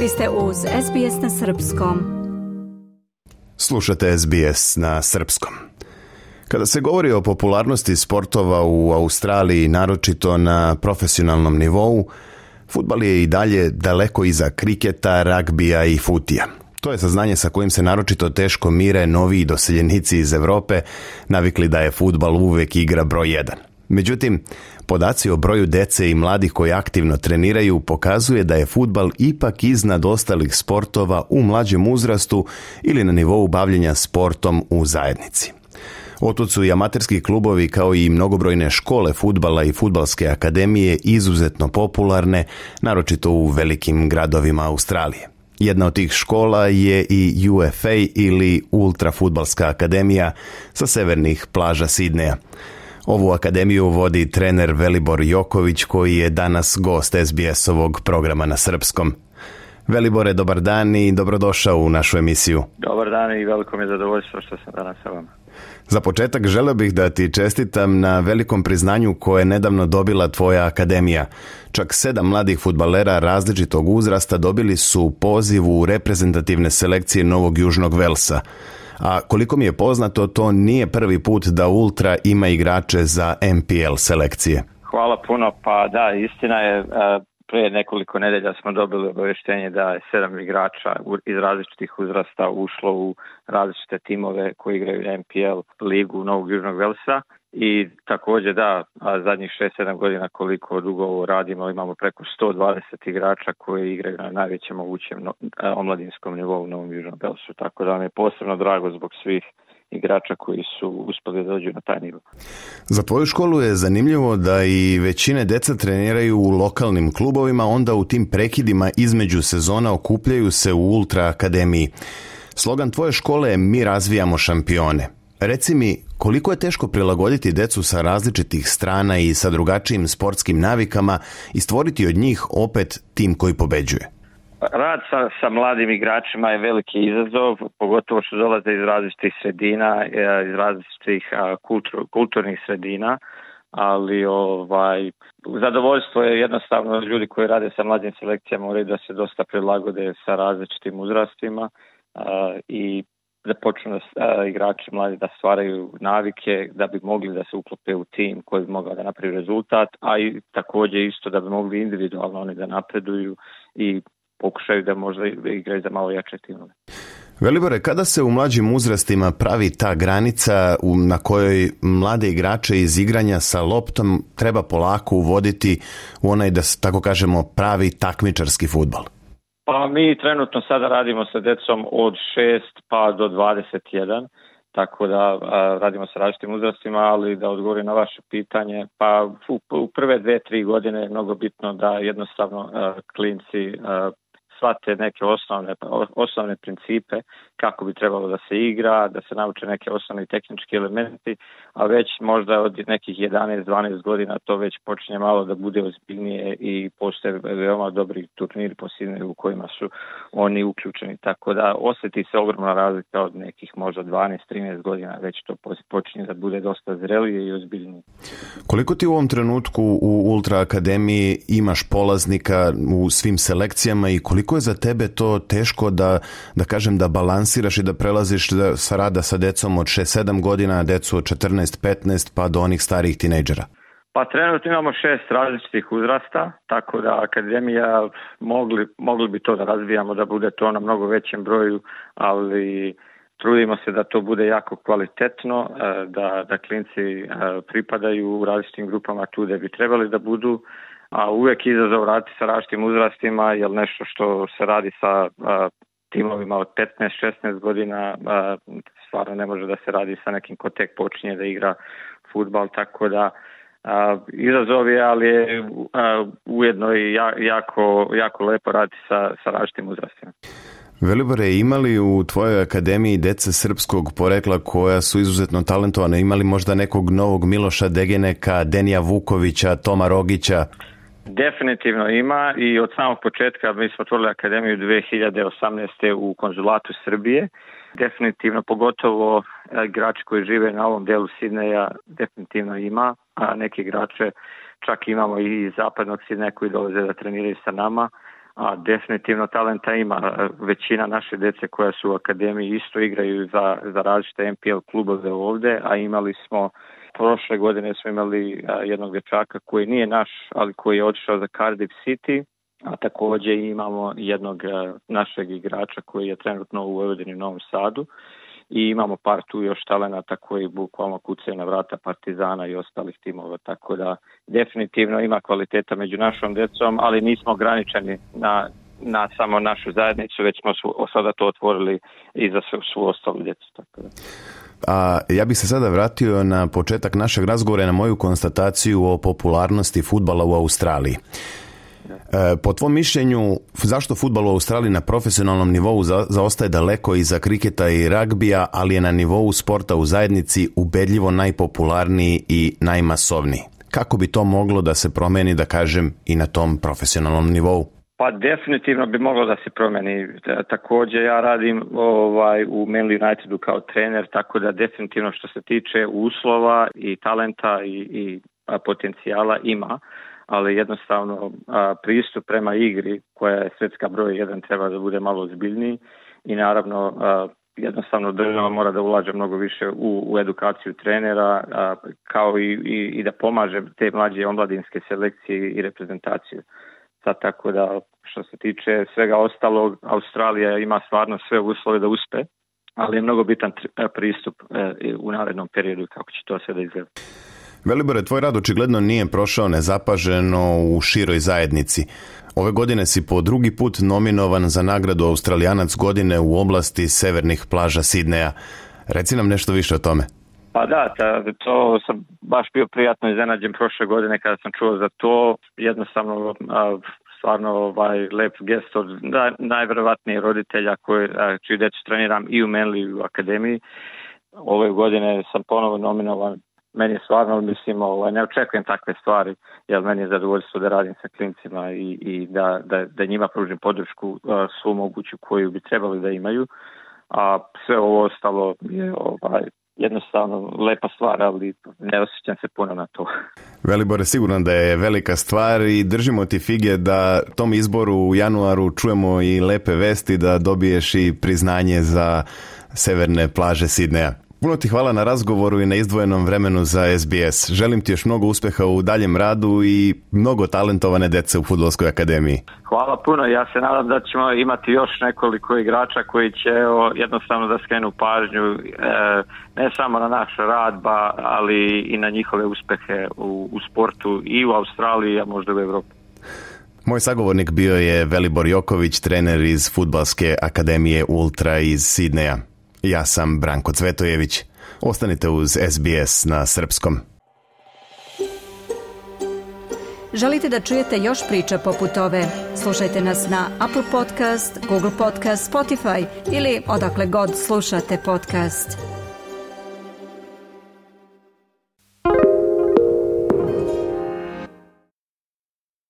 Vi ste uz SBS na Srpskom. Slušate SBS na Srpskom. Kada se govori o popularnosti sportova u Australiji, naročito na profesionalnom nivou, futbal je i dalje daleko iza kriketa, ragbija i futija. To je saznanje sa kojim se naročito teško mire novi doseljenici iz Europe, navikli da je futbal uvijek igra broj jedan – Međutim, podaci o broju dece i mladih koji aktivno treniraju pokazuje da je futbal ipak iznad ostalih sportova u mlađem uzrastu ili na nivou bavljenja sportom u zajednici. Otud su i amaterski klubovi kao i mnogobrojne škole futbala i futbalske akademije izuzetno popularne, naročito u velikim gradovima Australije. Jedna od tih škola je i UFA ili Ultra akademija sa severnih plaža Sidneja. Ovu akademiju vodi trener Velibor Joković koji je danas gost SBS-ovog programa na srpskom. Velibore, dobar dan i dobrodošao u našu emisiju. Dobar dan i veliko mi je zadovoljstvo što sam danas sa vama. Za početak želeo bih da ti čestitam na velikom priznanju koje je nedavno dobila tvoja akademija. Čak sedam mladih futbalera različitog uzrasta dobili su poziv u reprezentativne selekcije Novog Južnog Velsa a koliko mi je poznato to nije prvi put da Ultra ima igrače za MPL selekcije. Hvala puno, pa da, istina je, e, prije nekoliko nedelja smo dobili obavještenje da je sedam igrača iz različitih uzrasta ušlo u različite timove koji igraju MPL ligu Novog Južnog Velsa i također da, a zadnjih 6-7 godina koliko dugo ovo radimo, imamo preko 120 igrača koji igraju na najvećem mogućem e, omladinskom nivou u Novom Južnom Belsu, tako da vam je posebno drago zbog svih igrača koji su uspjeli dođu na taj nivo. Za tvoju školu je zanimljivo da i većine deca treniraju u lokalnim klubovima, onda u tim prekidima između sezona okupljaju se u Ultra Akademiji. Slogan tvoje škole je Mi razvijamo šampione. Reci mi, koliko je teško prilagoditi decu sa različitih strana i sa drugačijim sportskim navikama i stvoriti od njih opet tim koji pobeđuje? Rad sa, mladim igračima je veliki izazov, pogotovo što dolaze iz različitih sredina, e, iz različitih kulturnih sredina, ali ovaj zadovoljstvo je jednostavno ljudi koji rade sa mladim selekcijama moraju da se dosta prilagode sa različitim uzrastima i da počnu uh, e, igrači mladi da stvaraju navike da bi mogli da se uklope u tim koji bi mogao da napravi rezultat, a i također isto da bi mogli individualno oni da napreduju i pokušaju da možda igraju za malo jače timove. Velibore, kada se u mlađim uzrastima pravi ta granica na kojoj mlade igrače iz igranja sa loptom treba polako uvoditi u onaj, da tako kažemo, pravi takmičarski futbal? Pa mi trenutno sada radimo sa decom od 6 pa do 21, tako da radimo sa različitim uzrastima, ali da odgovorim na vaše pitanje, pa u, prve dve, tri godine je mnogo bitno da jednostavno klinci shvate neke osnovne, osnovne principe kako bi trebalo da se igra, da se nauče neke osnovni tehnički elementi, a već možda od nekih 11-12 godina to već počinje malo da bude ozbiljnije i postoje veoma dobri turniri po u kojima su oni uključeni, tako da osjeti se ogromna razlika od nekih možda 12-13 godina, već to počinje da bude dosta zrelije i ozbiljnije. Koliko ti u ovom trenutku u Ultra Akademiji imaš polaznika u svim selekcijama i koliko koliko je za tebe to teško da, da kažem da balansiraš i da prelaziš sa rada sa decom od 6-7 godina a decu od 14-15 pa do onih starih tinejdžera? Pa trenutno imamo šest različitih uzrasta, tako da akademija mogli, mogli bi to da razvijamo, da bude to na mnogo većem broju, ali trudimo se da to bude jako kvalitetno, e, da, da klinci e, pripadaju u različitim grupama tu gdje bi trebali da budu a uvijek izazov raditi sa raštim uzrastima jer nešto što se radi sa timovima od 15-16 godina stvarno ne može da se radi sa nekim ko tek počinje da igra futbal, tako da a, izazov je, ali je ujedno i jako, jako lepo raditi sa, sa uzrastima. Velibore, ima li u tvojoj akademiji dece srpskog porekla koja su izuzetno talentovane? Imali možda nekog novog Miloša Degeneka, Denija Vukovića, Toma Rogića? Definitivno ima i od samog početka mi smo otvorili akademiju 2018. u konzulatu Srbije. Definitivno, pogotovo e, igrači koji žive na ovom delu Sidneja, definitivno ima, a neki igrače čak imamo i iz zapadnog Sidneja koji dolaze da treniraju sa nama. A definitivno talenta ima. E, većina naše dece koja su u akademiji isto igraju za, za različite NPL klubove ovde, a imali smo prošle godine smo imali jednog dječaka koji nije naš, ali koji je otišao za Cardiff City, a također imamo jednog našeg igrača koji je trenutno u Vojvodini u Novom Sadu i imamo par tu još talenata koji bukvalno kucaju na vrata Partizana i ostalih timova, tako da definitivno ima kvaliteta među našom djecom, ali nismo ograničeni na, na samo našu zajednicu, već smo sada to otvorili i za svu, svu ostalu djecu. Tako da. A ja bih se sada vratio na početak našeg razgovora na moju konstataciju o popularnosti futbala u Australiji. E, po tvom mišljenju, zašto futbal u Australiji na profesionalnom nivou zaostaje daleko iza kriketa i ragbija, ali je na nivou sporta u zajednici ubedljivo najpopularniji i najmasovniji? Kako bi to moglo da se promeni, da kažem, i na tom profesionalnom nivou? Pa definitivno bi moglo da se promeni. E, također ja radim ovaj, u Manly Unitedu kao trener, tako da definitivno što se tiče uslova i talenta i, i potencijala ima, ali jednostavno pristup prema igri koja je svjetska broj jedan treba da bude malo zbiljniji i naravno jednostavno država mora da ulaže mnogo više u, u edukaciju trenera kao i, i, i da pomaže te mlađe omladinske selekcije i reprezentaciju tako da što se tiče svega ostalog, Australija ima stvarno sve uslove da uspe, ali je mnogo bitan e, pristup e, u narednom periodu kako će to sve da izgleda. Velibore, tvoj rad očigledno nije prošao nezapaženo u široj zajednici. Ove godine si po drugi put nominovan za nagradu Australijanac godine u oblasti severnih plaža Sidneja. Reci nam nešto više o tome. Pa da, to sam baš bio prijatno iznenađen prošle godine kada sam čuo za to. Jednostavno, stvarno ovaj lep gest od da, roditelja koji, čiju djecu treniram i u Menli u akademiji. Ove godine sam ponovo nominovan meni je stvarno, mislim, ovaj, ne očekujem takve stvari, jer meni je zadovoljstvo da radim sa klincima i, i da, da, da, njima pružim podršku svu moguću koju bi trebali da imaju, a sve ovo ostalo je ovaj, jednostavno lepa stvar, ali ne osjećam se puno na to. Velibor, siguran da je velika stvar i držimo ti fige da tom izboru u januaru čujemo i lepe vesti da dobiješ i priznanje za severne plaže Sidneja. Puno ti hvala na razgovoru i na izdvojenom vremenu za SBS. Želim ti još mnogo uspjeha u daljem radu i mnogo talentovane dece u Futbolskoj akademiji. Hvala puno, ja se nadam da ćemo imati još nekoliko igrača koji će jednostavno da skrenu pažnju e, ne samo na naš rad, ali i na njihove uspjehe u, sportu i u Australiji, a možda u Europi. Moj sagovornik bio je Velibor Joković, trener iz fudbalske akademije Ultra iz Sidneja. Ja sam Branko Cvetojević. Ostanite uz SBS na srpskom. Želite da čujete još priča poput ove? Slušajte nas na Apple Podcast, Google Podcast, Spotify ili odakle god slušate podcast.